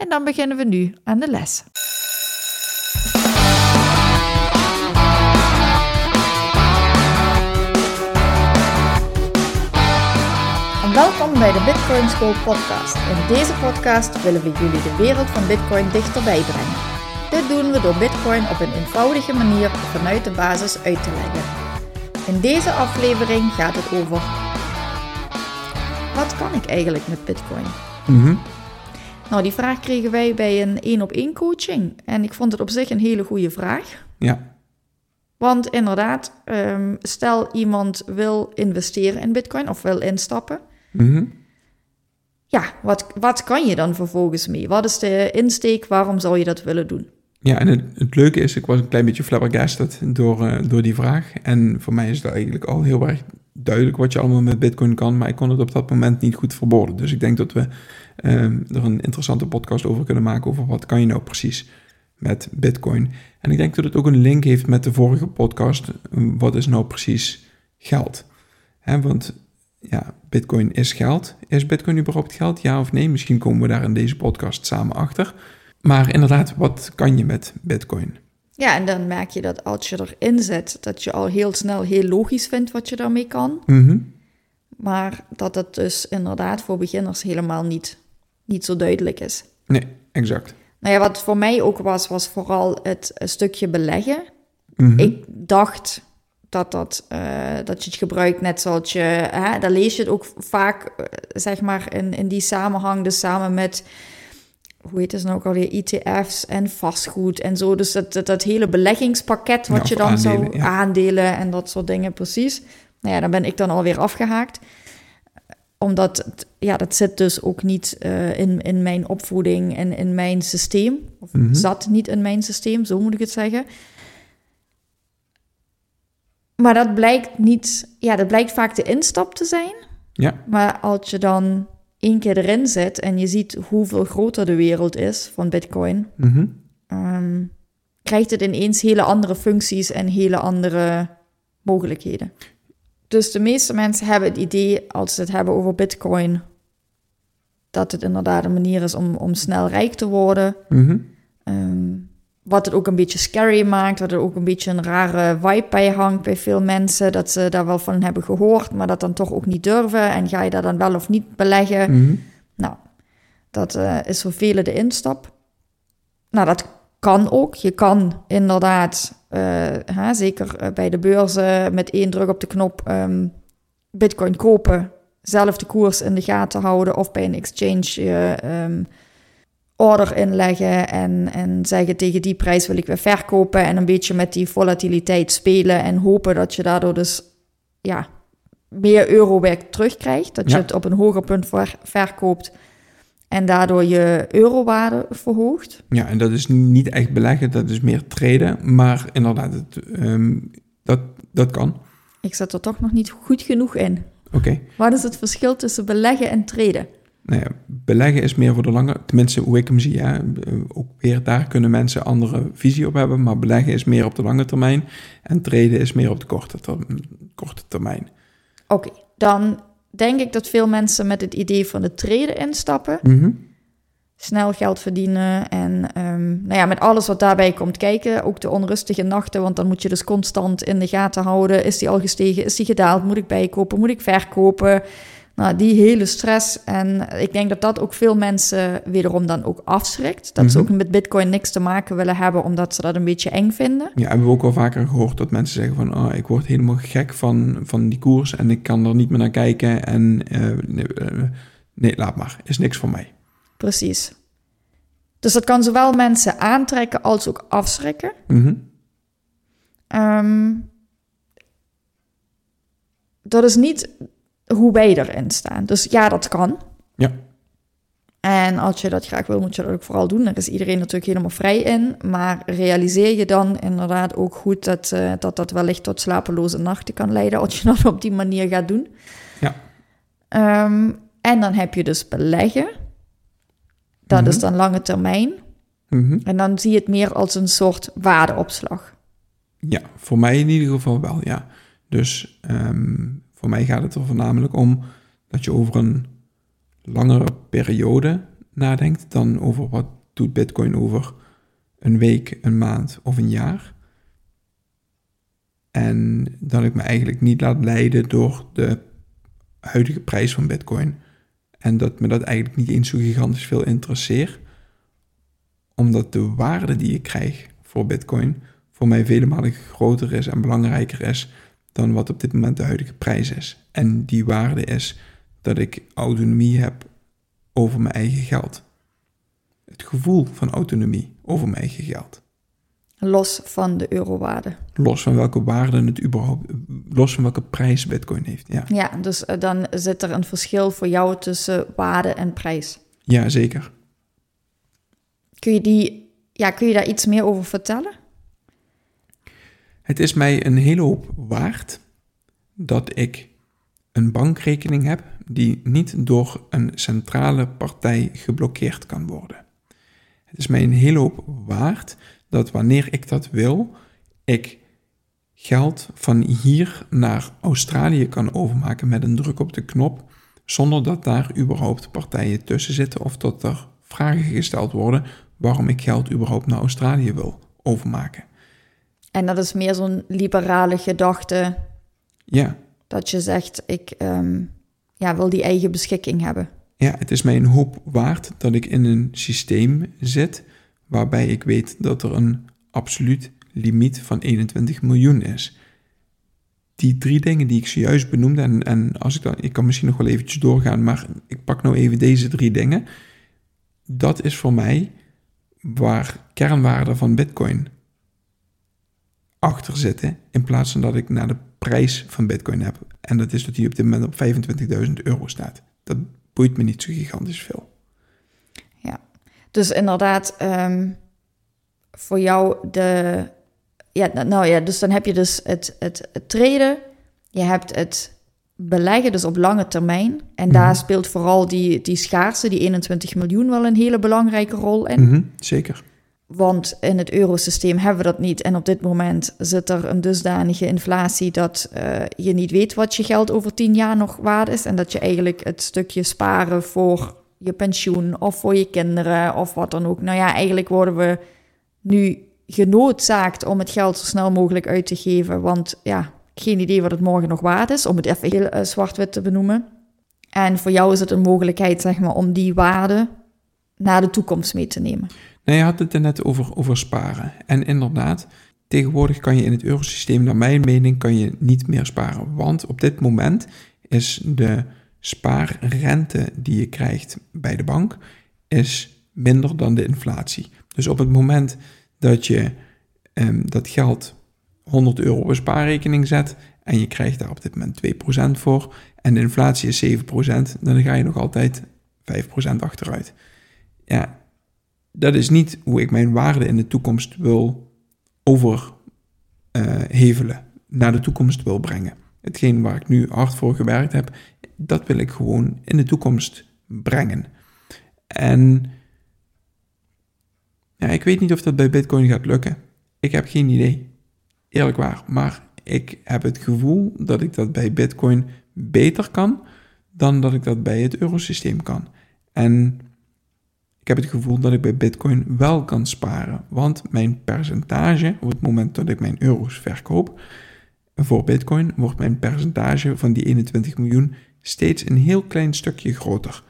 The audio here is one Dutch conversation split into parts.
en dan beginnen we nu aan de les. En welkom bij de Bitcoin School podcast. In deze podcast willen we jullie de wereld van Bitcoin dichterbij brengen. Dit doen we door Bitcoin op een eenvoudige manier vanuit de basis uit te leggen. In deze aflevering gaat het over wat kan ik eigenlijk met Bitcoin? Mhm. Nou, die vraag kregen wij bij een één op één coaching. En ik vond het op zich een hele goede vraag. Ja. Want inderdaad, ehm, stel iemand wil investeren in Bitcoin of wil instappen. Mhm. Ja, wat, wat kan je dan vervolgens mee? Wat is de insteek? Waarom zou je dat willen doen? Ja, en het, het leuke is, ik was een klein beetje flabbergasted door, eh, door die vraag. En voor mij is het eigenlijk al heel erg duidelijk wat je allemaal met Bitcoin kan, maar ik kon het op dat moment niet goed verwoorden. Dus ik denk dat we ehm, er een interessante podcast over kunnen maken over wat kan je nou precies met Bitcoin. En ik denk dat het ook een link heeft met de vorige podcast. Wat is nou precies geld? Want ja, Bitcoin is geld. Is Bitcoin überhaupt geld? Ja of nee? Misschien komen we daar in deze podcast samen achter. Maar inderdaad, wat kan je met Bitcoin? Ja, en dan merk je dat als je erin zet, dat je al heel snel heel logisch vindt wat je daarmee kan. Mhm. Maar dat het dus inderdaad voor beginners helemaal niet, niet zo duidelijk is. Nee, exact. Nou ja, wat voor mij ook was, was vooral het stukje beleggen. Mhm. Ik dacht dat, dat, eh, dat je het gebruikt net zoals je... Hè, daar lees je het ook vaak, eh, zeg maar, in, in die samenhang. Dus samen met, hoe heet het nou ook alweer, ETF's en vastgoed en zo. Dus dat, dat, dat hele beleggingspakket wat Ja, je dan zou... aandelen, ja. Aandelen en dat soort dingen, precies. Nou ja, dan ben ik dan alweer afgehaakt omdat, ja, dat zit dus ook niet eh, in, in mijn opvoeding en in mijn systeem. Of Mhm. zat niet in mijn systeem, zo moet ik het zeggen. Maar dat blijkt niet, ja, dat blijkt vaak de instap te zijn. Ja, Maar als je dan één keer erin zit en je ziet hoeveel groter de wereld is van Bitcoin, mhm. ehm, krijgt het ineens hele andere functies en hele andere mogelijkheden. Dus de meeste mensen hebben het idee, als ze het hebben over Bitcoin, dat het inderdaad een manier is om, om snel rijk te worden. Mhm. Ehm, wat het ook een beetje scary maakt, wat er ook een beetje een rare vibe bij hangt bij veel mensen. Dat ze daar wel van hebben gehoord, maar dat dan toch ook niet durven. En ga je daar dan wel of niet beleggen? Mhm. Nou, dat eh, is voor velen de instap. Nou, dat kan ook. Je kan inderdaad, eh, hè, zeker eh, bij de beurzen, met één druk op de knop ehm, Bitcoin kopen, zelf de koers in de gaten houden of bij een exchange ehm, order inleggen en, en zeggen tegen die prijs wil ik weer verkopen en een beetje met die volatiliteit spelen en hopen dat je daardoor dus ja, meer euro weer terugkrijgt. Dat je het op een hoger punt ver- verkoopt en daardoor je eurowaarde verhoogt. Ja, en dat is niet echt beleggen, dat is meer traden. Maar inderdaad, het, ehm, dat, dat kan. Ik zit er toch nog niet goed genoeg in. Oké. Wat is het verschil tussen beleggen en traden? Nou ja, beleggen is meer voor de lange, tenminste hoe ik hem zie. Hè. Ook weer daar kunnen mensen andere visie op hebben, maar beleggen is meer op de lange termijn en traden is meer op de korte, ter- korte termijn. Oké, dan denk ik dat veel mensen met het idee van de traden instappen. Mhm. snel geld verdienen. En ehm, nou ja, met alles wat daarbij komt kijken. Ook de onrustige nachten, want dan moet je dus constant in de gaten houden. Is die al gestegen? Is die gedaald? Moet ik bijkopen? Moet ik verkopen? Nou, die hele stress. En ik denk dat dat ook veel mensen wederom dan ook afschrikt. Dat ze Mhm. ook met bitcoin niks te maken willen hebben, omdat ze dat een beetje eng vinden. Ja, hebben we ook wel vaker gehoord dat mensen zeggen van, oh, ik word helemaal gek van, van die koers en ik kan er niet meer naar kijken en eh, nee, eh, nee, laat maar, is niks voor mij. Precies. Dus dat kan zowel mensen aantrekken als ook afschrikken. Mhm. Ehm, dat is niet hoe wij erin staan. Dus ja, dat kan. Ja. En als je dat graag wil, moet je dat ook vooral doen. Daar is iedereen natuurlijk helemaal vrij in. Maar realiseer je dan inderdaad ook goed dat uh, dat, dat wellicht tot slapeloze nachten kan leiden als je dat op die manier gaat doen. Ja. Um, en dan heb je dus beleggen. Dat is dan lange termijn. Mm -hmm. En dan zie je het meer als een soort waardeopslag. Ja, voor mij in ieder geval wel, ja. Dus um, voor mij gaat het er voornamelijk om dat je over een langere periode nadenkt dan over wat doet Bitcoin over een week, een maand of een jaar. En dat ik me eigenlijk niet laat leiden door de huidige prijs van Bitcoin. En dat me dat eigenlijk niet eens zo gigantisch veel interesseert. Omdat de waarde die ik krijg voor Bitcoin voor mij vele malen groter is en belangrijker is dan wat op dit moment de huidige prijs is. En die waarde is dat ik autonomie heb over mijn eigen geld. Het gevoel van autonomie over mijn eigen geld. Los van de eurowaarde. Los van welke waarde het überhaupt, los van welke prijs Bitcoin heeft. Ja, ja dus uh, dan zit er een verschil voor jou tussen waarde en prijs. Ja, zeker. Kun je, die, ja, kun je daar iets meer over vertellen? Het is mij een hele hoop waard dat ik een bankrekening heb die niet door een centrale partij geblokkeerd kan worden. Het is mij een hele hoop waard dat wanneer ik dat wil, ik geld van hier naar Australië kan overmaken met een druk op de knop, zonder dat daar überhaupt partijen tussen zitten of dat er vragen gesteld worden waarom ik geld überhaupt naar Australië wil overmaken. En dat is meer zo'n liberale gedachte. Ja. Dat je zegt, ik um, ja, wil die eigen beschikking hebben. Ja, het is mij een hoop waard dat ik in een systeem zit waarbij ik weet dat er een absoluut limiet van 21 miljoen is. Die drie dingen die ik zojuist benoemde, en, en als ik dan, ik kan misschien nog wel eventjes doorgaan, maar ik pak nou even deze drie dingen. Dat is voor mij waar kernwaarde van Bitcoin achter zitten, in plaats van dat ik naar de prijs van Bitcoin heb. En dat is dat die op dit moment op 25.000 euro staat. Dat boeit me niet zo gigantisch veel. Ja, dus inderdaad, um, voor jou de. Ja, nou ja, dus dan heb je dus het, het, het traden, je hebt het beleggen, dus op lange termijn. En mm -hmm. daar speelt vooral die, die schaarste, die 21 miljoen, wel een hele belangrijke rol in. Mm -hmm, zeker. Want in het eurosysteem hebben we dat niet. En op dit moment zit er een dusdanige inflatie dat uh, je niet weet wat je geld over tien jaar nog waard is. En dat je eigenlijk het stukje sparen voor je pensioen of voor je kinderen of wat dan ook. Nou ja, eigenlijk worden we nu genoodzaakt om het geld zo snel mogelijk uit te geven. Want ja, geen idee wat het morgen nog waard is, om het even heel uh, zwart-wit te benoemen. En voor jou is het een mogelijkheid, zeg maar, om die waarde naar de toekomst mee te nemen. Nee, je had het er net over, over sparen. En inderdaad, tegenwoordig kan je in het eurosysteem, naar mijn mening, kan je niet meer sparen. Want op dit moment is de spaarrente die je krijgt bij de bank, is minder dan de inflatie. Dus op het moment dat je um, dat geld 100 euro op een spaarrekening zet en je krijgt daar op dit moment 2% voor en de inflatie is 7%, dan ga je nog altijd 5% achteruit. Ja, dat is niet hoe ik mijn waarde in de toekomst wil overhevelen, uh, naar de toekomst wil brengen. Hetgeen waar ik nu hard voor gewerkt heb, dat wil ik gewoon in de toekomst brengen. En ja, ik weet niet of dat bij Bitcoin gaat lukken. Ik heb geen idee. Eerlijk waar. Maar ik heb het gevoel dat ik dat bij Bitcoin beter kan dan dat ik dat bij het eurosysteem kan. En heb het gevoel dat ik bij Bitcoin wel kan sparen, want mijn percentage op het moment dat ik mijn euro's verkoop voor Bitcoin wordt mijn percentage van die 21 miljoen steeds een heel klein stukje groter.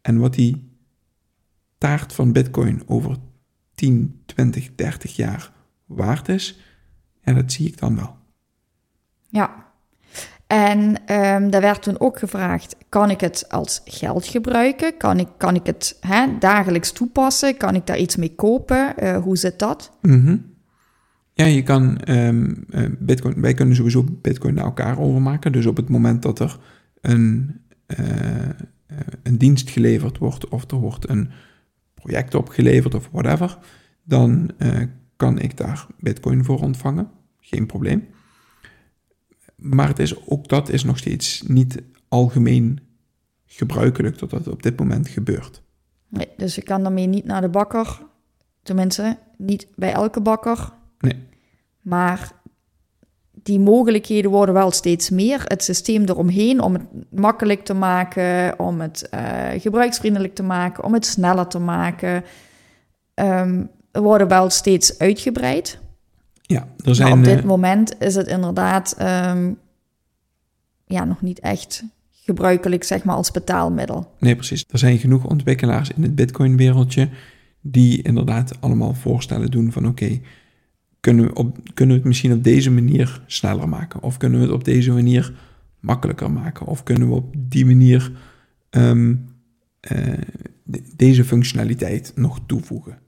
En wat die taart van Bitcoin over 10, 20, 30 jaar waard is, en dat zie ik dan wel. Ja, en um, daar werd toen ook gevraagd: kan ik het als geld gebruiken? Kan ik, kan ik het hè, dagelijks toepassen? Kan ik daar iets mee kopen? Uh, hoe zit dat? -hmm. Ja, je kan um, uh, Bitcoin. Wij kunnen sowieso Bitcoin naar elkaar overmaken. Dus op het moment dat er een, uh, een dienst geleverd wordt of er wordt een project opgeleverd of whatever, dan kan ik daar bitcoin voor ontvangen. Geen probleem. Maar het is, ook dat is nog steeds niet algemeen gebruikelijk dat dat op dit moment gebeurt. Nee, dus je kan daarmee niet naar de bakker. Tenminste, niet bij elke bakker. Nee. Maar die mogelijkheden worden wel steeds meer. Het systeem eromheen om het makkelijk te maken, om het uh, gebruiksvriendelijk te maken, om het sneller te maken, um, worden wel steeds uitgebreid. Ja, er zijn. Maar op dit eh, moment is het inderdaad um, ja, nog niet echt gebruikelijk, zeg maar, als betaalmiddel. Nee, precies. Er zijn genoeg ontwikkelaars in het Bitcoin-wereldje die inderdaad allemaal voorstellen doen van oké, kunnen, we op, kunnen we het misschien op deze manier sneller maken? Of kunnen we het op deze manier makkelijker maken? Of kunnen we op die manier um, uh, deze functionaliteit nog toevoegen?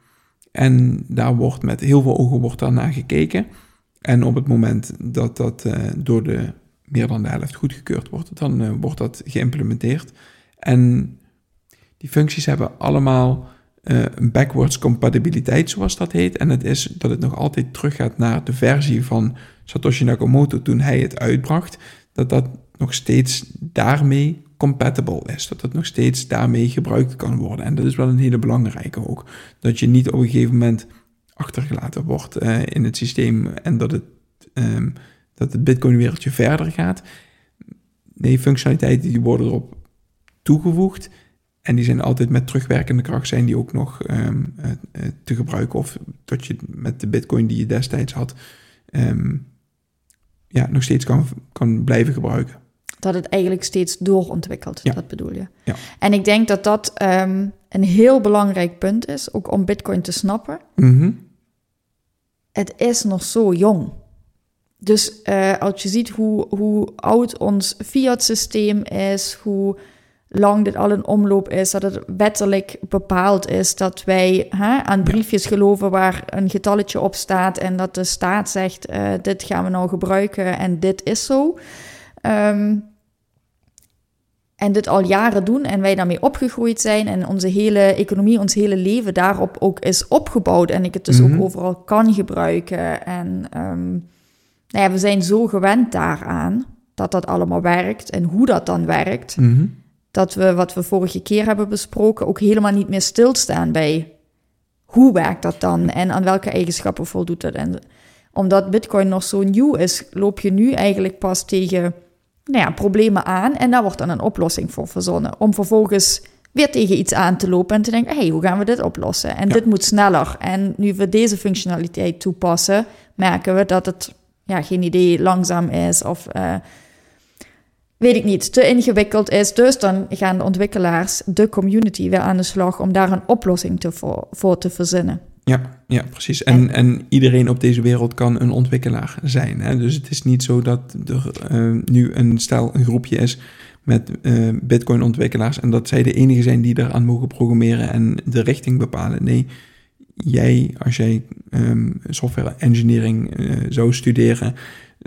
En daar wordt met heel veel ogen wordt naar gekeken. En op het moment dat dat uh, door de meer dan de helft goedgekeurd wordt, dan uh, wordt dat geïmplementeerd. En die functies hebben allemaal uh, een backwards compatibiliteit, zoals dat heet. En het is dat het nog altijd teruggaat naar de versie van Satoshi Nakamoto toen hij het uitbracht. Dat dat nog steeds daarmee compatible is. Dat het nog steeds daarmee gebruikt kan worden. En dat is wel een hele belangrijke ook. Dat je niet op een gegeven moment achtergelaten wordt uh, in het systeem en dat het, um, dat het Bitcoin-wereldje verder gaat. Nee, functionaliteiten die worden erop toegevoegd. En die zijn altijd met terugwerkende kracht zijn die ook nog um, uh, uh, te gebruiken. Of dat je met de bitcoin die je destijds had, um, ja, nog steeds kan, kan blijven gebruiken. Dat het eigenlijk steeds doorontwikkelt, ja. dat bedoel je. Ja. En ik denk dat dat um, een heel belangrijk punt is, ook om bitcoin te snappen. Mm -hmm. Het is nog zo jong. Dus uh, als je ziet hoe, hoe oud ons fiat systeem is, hoe lang dit al een omloop is, dat het wettelijk bepaald is dat wij hè, aan briefjes geloven waar een getalletje op staat en dat de staat zegt, uh, dit gaan we nou gebruiken en dit is zo. Um, en dit al jaren doen en wij daarmee opgegroeid zijn en onze hele economie, ons hele leven daarop ook is opgebouwd en ik het dus mm -hmm. ook overal kan gebruiken. En um, nou ja, we zijn zo gewend daaraan dat dat allemaal werkt en hoe dat dan werkt. Mm -hmm dat we, wat we vorige keer hebben besproken, ook helemaal niet meer stilstaan bij hoe werkt dat dan en aan welke eigenschappen voldoet het. En omdat Bitcoin nog zo nieuw is, loop je nu eigenlijk pas tegen nou ja, problemen aan en daar wordt dan een oplossing voor verzonnen. Om vervolgens weer tegen iets aan te lopen en te denken: hey, hoe gaan we dit oplossen? En ja. dit moet sneller. En nu we deze functionaliteit toepassen, merken we dat het ja, geen idee langzaam is of. Uh, weet ik niet, te ingewikkeld is. Dus dan gaan de ontwikkelaars, de community, weer aan de slag om daar een oplossing te voor, voor te verzinnen. Ja, ja precies. En, en, en, iedereen op deze wereld kan een ontwikkelaar zijn. Hè? Dus het is niet zo dat er uh, nu een stel, een groepje is met uh, Bitcoin-ontwikkelaars en dat zij de enige zijn die eraan mogen programmeren en de richting bepalen. Nee, jij, als jij um, software engineering uh, zou studeren,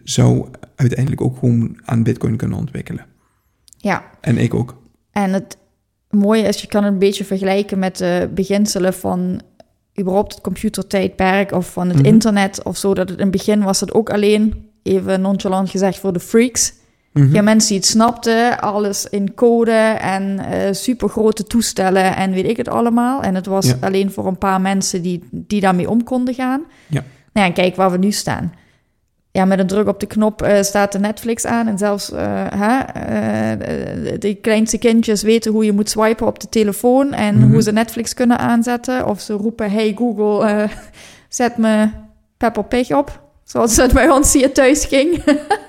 zou uiteindelijk ook gewoon aan Bitcoin kunnen ontwikkelen. Ja. En ik ook. En het mooie is, je kan het een beetje vergelijken met de beginselen van überhaupt het computertijdperk of van het mm -hmm. internet of zo. Dat het in het begin was het ook alleen, even nonchalant gezegd, voor de freaks. Mm -hmm. Ja, mensen die het snapten, alles in code en uh, super grote toestellen en weet ik het allemaal. En het was ja. alleen voor een paar mensen die, die daarmee om konden gaan. Ja. Nou ja, kijk waar we nu staan ja, met een druk op de knop uh, staat de Netflix aan. En zelfs uh, hè, uh, de kleinste kindjes weten hoe je moet swipen op de telefoon en mm -hmm. hoe ze Netflix kunnen aanzetten. Of ze roepen: Hey Google, zet me Peppa Pig op. Zoals het bij ons hier thuis ging.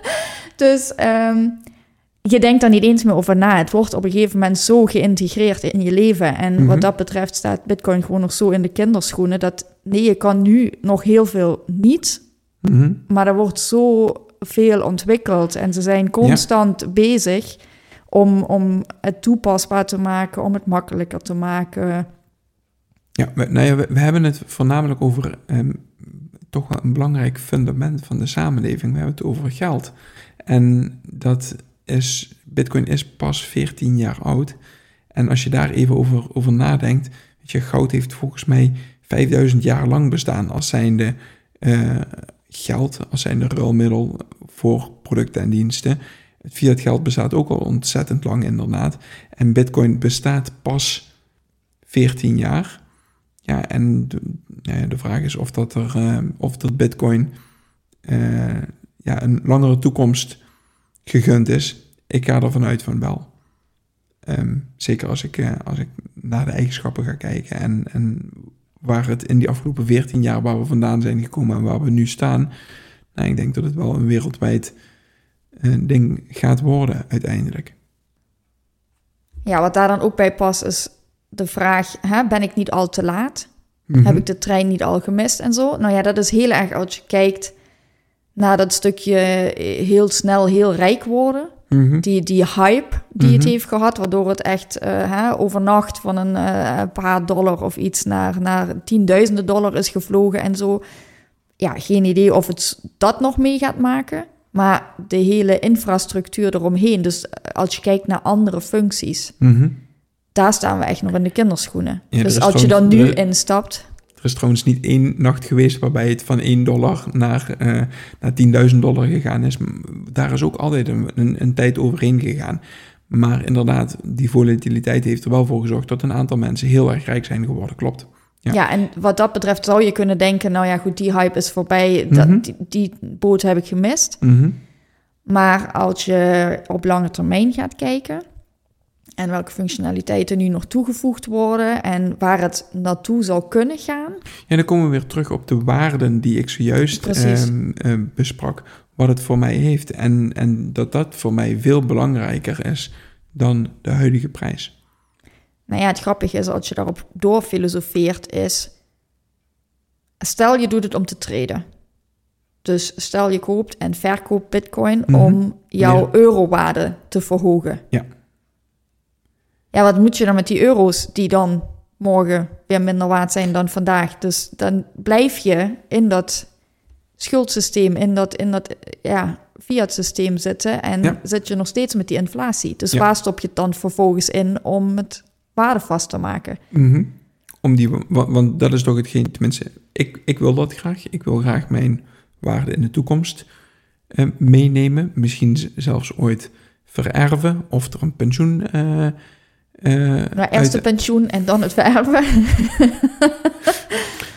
dus um, je denkt daar niet eens meer over na. Het wordt op een gegeven moment zo geïntegreerd in je leven. En mm -hmm. wat dat betreft staat Bitcoin gewoon nog zo in de kinderschoenen. Dat nee, je kan nu nog heel veel niet Mm -hmm. Maar er wordt zo veel ontwikkeld en ze zijn constant ja. bezig om, om het toepasbaar te maken, om het makkelijker te maken. Ja, we, nou ja, we, we hebben het voornamelijk over um, toch wel een belangrijk fundament van de samenleving. We hebben het over geld. En dat is, Bitcoin is pas 14 jaar oud. En als je daar even over, over nadenkt, weet je, goud heeft volgens mij 5000 jaar lang bestaan als zijnde uh, geld, als zijnde ruilmiddel voor producten en diensten. Het fiat geld bestaat ook al ontzettend lang inderdaad. En bitcoin bestaat pas 14 jaar. Ja, en de, de vraag is of dat, er, uh, of dat bitcoin uh, ja, een langere toekomst gegund is. Ik ga ervan uit van wel. Um, zeker als ik, uh, als ik naar de eigenschappen ga kijken en, en waar het in die afgelopen 14 jaar waar we vandaan zijn gekomen en waar we nu staan. Nou, ik denk dat het wel een wereldwijd ding gaat worden uiteindelijk. Ja, wat daar dan ook bij past is de vraag: hè, ben ik niet al te laat? Heb Mhm. ik de trein niet al gemist en zo? Nou ja, dat is heel erg als je kijkt naar dat stukje eh, heel snel heel rijk worden. Mhm. Die, die hype die het Mhm. heeft gehad, waardoor het echt eh, hè, overnacht van een eh, paar dollar of iets naar, naar tienduizenden dollar is gevlogen en zo. Ja, geen idee of het dat nog mee gaat maken. Maar de hele infrastructuur eromheen, dus eh, als je kijkt naar andere functies, Mhm. daar staan we echt nog in de kinderschoenen. Ja, er dus als je dan nu instapt, Er is trouwens niet één nacht geweest waarbij het van 1 dollar naar, eh naar 10.000 dollar gegaan is. Daar is ook altijd een, een, een tijd overheen gegaan. Maar inderdaad, die volatiliteit heeft er wel voor gezorgd dat een aantal mensen heel erg rijk zijn geworden. Klopt. Ja. Ja. en wat dat betreft zou je kunnen denken, nou ja, goed, die hype is voorbij, dat, Mhm. die, die boot heb ik gemist. Mhm. Maar als je op lange termijn gaat kijken en welke functionaliteiten nu nog toegevoegd worden en waar het naartoe zou kunnen gaan, Ja, dan komen we weer terug op de waarden die ik zojuist ehm, eh, besprak. Wat het voor mij heeft. En, en dat dat voor mij veel belangrijker is dan de huidige prijs. nou ja, het grappige is als je daarop doorfilosofeert is, stel je doet het om te traden. Dus stel je koopt en verkoopt bitcoin Mhm. om jouw Ja. eurowaarde te verhogen. Ja. Ja, wat moet je dan met die euro's die dan morgen weer minder waard zijn dan vandaag? Dus dan blijf je in dat schuldsysteem, in dat, in dat ja, fiat systeem zitten en Ja. zit je nog steeds met die inflatie. Dus Ja. waar stop je het dan vervolgens in om het waarde vast te maken? Mhm. Om die, want, want dat is toch hetgeen, tenminste, ik, ik wil dat graag. Ik wil graag mijn waarde in de toekomst eh, meenemen. Misschien zelfs ooit vererven of er een pensioen. eh, Nou, eerst de uit- pensioen en dan het vererven.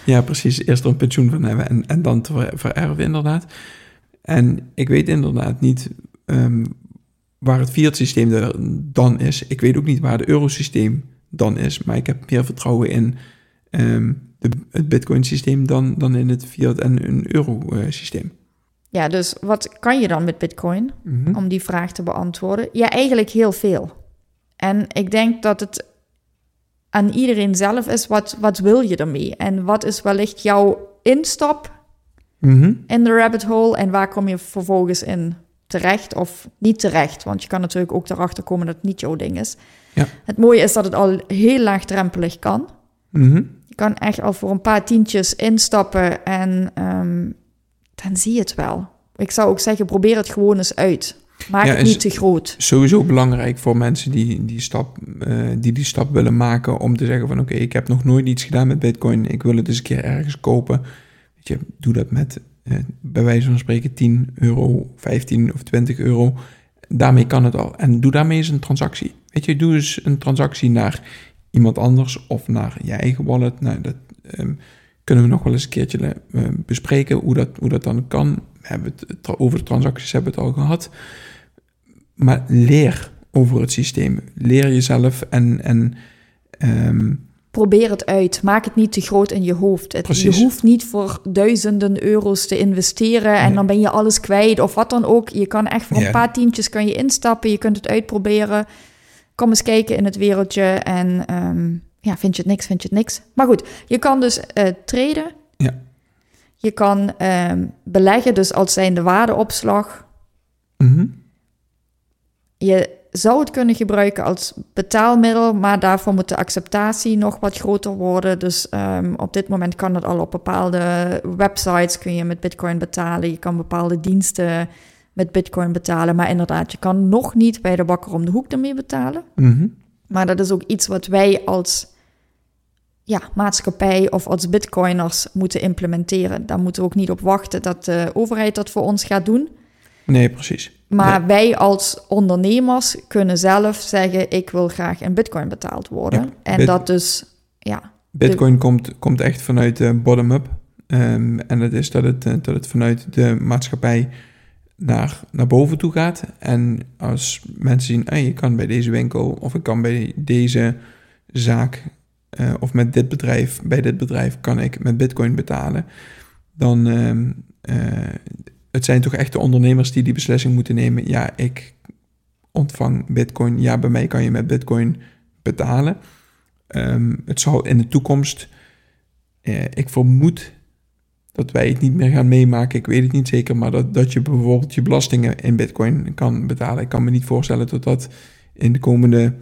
Ja, precies. Eerst er een pensioen van hebben en, en dan te ver- vererven, inderdaad. En ik weet inderdaad niet ehm, waar het fiat-systeem er dan is. Ik weet ook niet waar het eurosysteem dan is. Maar ik heb meer vertrouwen in ehm, de, het bitcoin-systeem dan, dan in het fiat- en een euro-systeem. Ja, dus wat kan je dan met bitcoin? Mhm. om die vraag te beantwoorden? Ja, eigenlijk heel veel. En ik denk dat het aan iedereen zelf is, wat, wat wil je ermee? En wat is wellicht jouw instap Mhm. in de rabbit hole en waar kom je vervolgens in terecht of niet terecht? Want je kan natuurlijk ook erachter komen dat het niet jouw ding is. Ja. Het mooie is dat het al heel laagdrempelig kan. Mhm. Je kan echt al voor een paar tientjes instappen en ehm, dan zie je het wel. Ik zou ook zeggen, probeer het gewoon eens uit. Maak Ja, het is- niet te groot. Sowieso belangrijk voor mensen die die stap, eh, die, die stap willen maken om te zeggen van oké, ik heb nog nooit iets gedaan met bitcoin, ik wil het eens een keer ergens kopen. Weet je, doe dat met eh, bij wijze van spreken 10 euro, 15 of 20 euro. Daarmee kan het al. En doe daarmee eens een transactie. Weet je, doe eens een transactie naar iemand anders of naar je eigen wallet. Nou, dat ehm, kunnen we nog wel eens een keertje eh, bespreken hoe dat, hoe dat dan kan. We hebben het, over de transacties hebben we het al gehad. Maar leer over het systeem. Leer jezelf en, en ehm, Probeer het uit. Maak het niet te groot in je hoofd. Het, je hoeft niet voor duizenden euro's te investeren en Nee. dan ben je alles kwijt of wat dan ook. Je kan echt voor Ja. een paar tientjes kan je instappen. Je kunt het uitproberen. Kom eens kijken in het wereldje en ehm, ja, vind je het niks, vind je het niks. Maar goed, je kan dus eh traden. Ja. Je kan ehm, beleggen, dus als zijnde waardeopslag. mhm. Je zou het kunnen gebruiken als betaalmiddel, maar daarvoor moet de acceptatie nog wat groter worden. Dus ehm, op dit moment kan dat al op bepaalde websites kun je met Bitcoin betalen. Je kan bepaalde diensten met Bitcoin betalen, maar inderdaad, je kan nog niet bij de bakker om de hoek ermee betalen. Mhm. Maar dat is ook iets wat wij als ja, maatschappij of als bitcoiners moeten implementeren. Daar moeten we ook niet op wachten dat de overheid dat voor ons gaat doen. Nee, precies. Maar wij als ondernemers kunnen zelf zeggen: ik wil graag in bitcoin betaald worden. Ja, en bit- dat dus, ja, Bitcoin komt, komt echt vanuit de bottom-up. Ehm, en dat is dat het, eh, dat het vanuit de maatschappij naar, naar boven toe gaat. En als mensen zien, hey, je kan bij deze winkel of ik kan bij deze zaak eh, of met dit bedrijf, bij dit bedrijf kan ik met bitcoin betalen. Dan ehm, eh, het zijn toch echt de ondernemers die die beslissing moeten nemen. Ja, ik ontvang bitcoin. Ja, bij mij kan je met bitcoin betalen. Ehm, het zal in de toekomst, eh, ik vermoed dat wij het niet meer gaan meemaken. Ik weet het niet zeker, maar dat, dat je bijvoorbeeld je belastingen in bitcoin kan betalen. Ik kan me niet voorstellen dat dat in de komende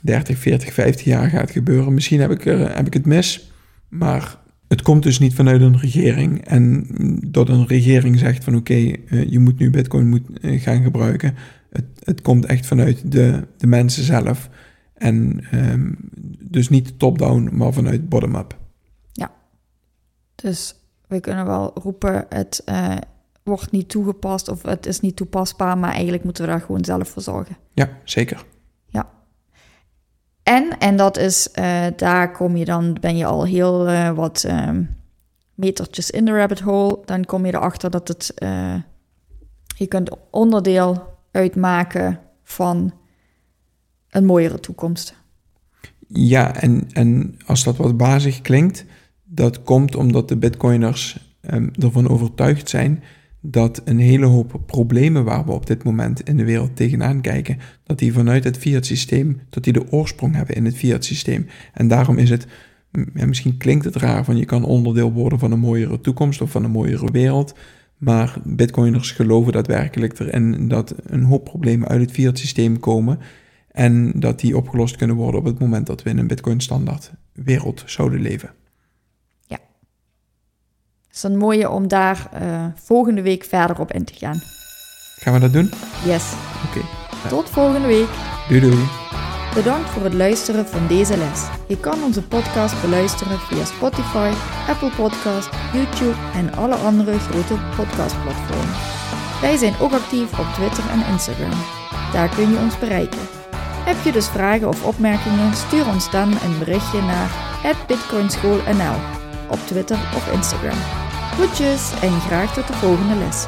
30, 40, 50 jaar gaat gebeuren. Misschien heb ik, heb ik het mis, maar het komt dus niet vanuit een regering. En dat een regering zegt van oké, eh, je moet nu bitcoin moet, eh, gaan gebruiken. Het, het komt echt vanuit de, de mensen zelf. En ehm, dus niet top-down, maar vanuit bottom-up. Dus we kunnen wel roepen: het eh, wordt niet toegepast of het is niet toepasbaar, maar eigenlijk moeten we daar gewoon zelf voor zorgen. Ja, zeker. En, en dat is, eh, daar kom je dan, ben je al heel eh, wat ehm, metertjes in de rabbit hole. Dan kom je erachter dat het, eh, je kunt onderdeel uitmaken van een mooiere toekomst. Ja, en, en als dat wat bazig klinkt, dat komt omdat de bitcoiners ehm, ervan overtuigd zijn dat een hele hoop problemen waar we op dit moment in de wereld tegenaan kijken, dat die vanuit het fiat systeem, dat die de oorsprong hebben in het fiat systeem. En daarom is het, mm, misschien klinkt het raar van je kan onderdeel worden van een mooiere toekomst of van een mooiere wereld, maar bitcoiners geloven daadwerkelijk erin dat een hoop problemen uit het fiat systeem komen en dat die opgelost kunnen worden op het moment dat we in een bitcoin standaard wereld zouden leven. Het is een mooie om daar eh, volgende week verder op in te gaan. Gaan we dat doen? Yes. Oké. Tot volgende week. Doei doei. Bedankt voor het luisteren van deze les. Je kan onze podcast beluisteren via Spotify, Apple Podcast, YouTube en alle andere grote podcastplatformen. Wij zijn ook actief op Twitter en Instagram. Daar kun je ons bereiken. Heb je dus vragen of opmerkingen, stuur ons dan een berichtje naar bitcoinschoolnl op Twitter of Instagram. Groetjes en graag tot de volgende les.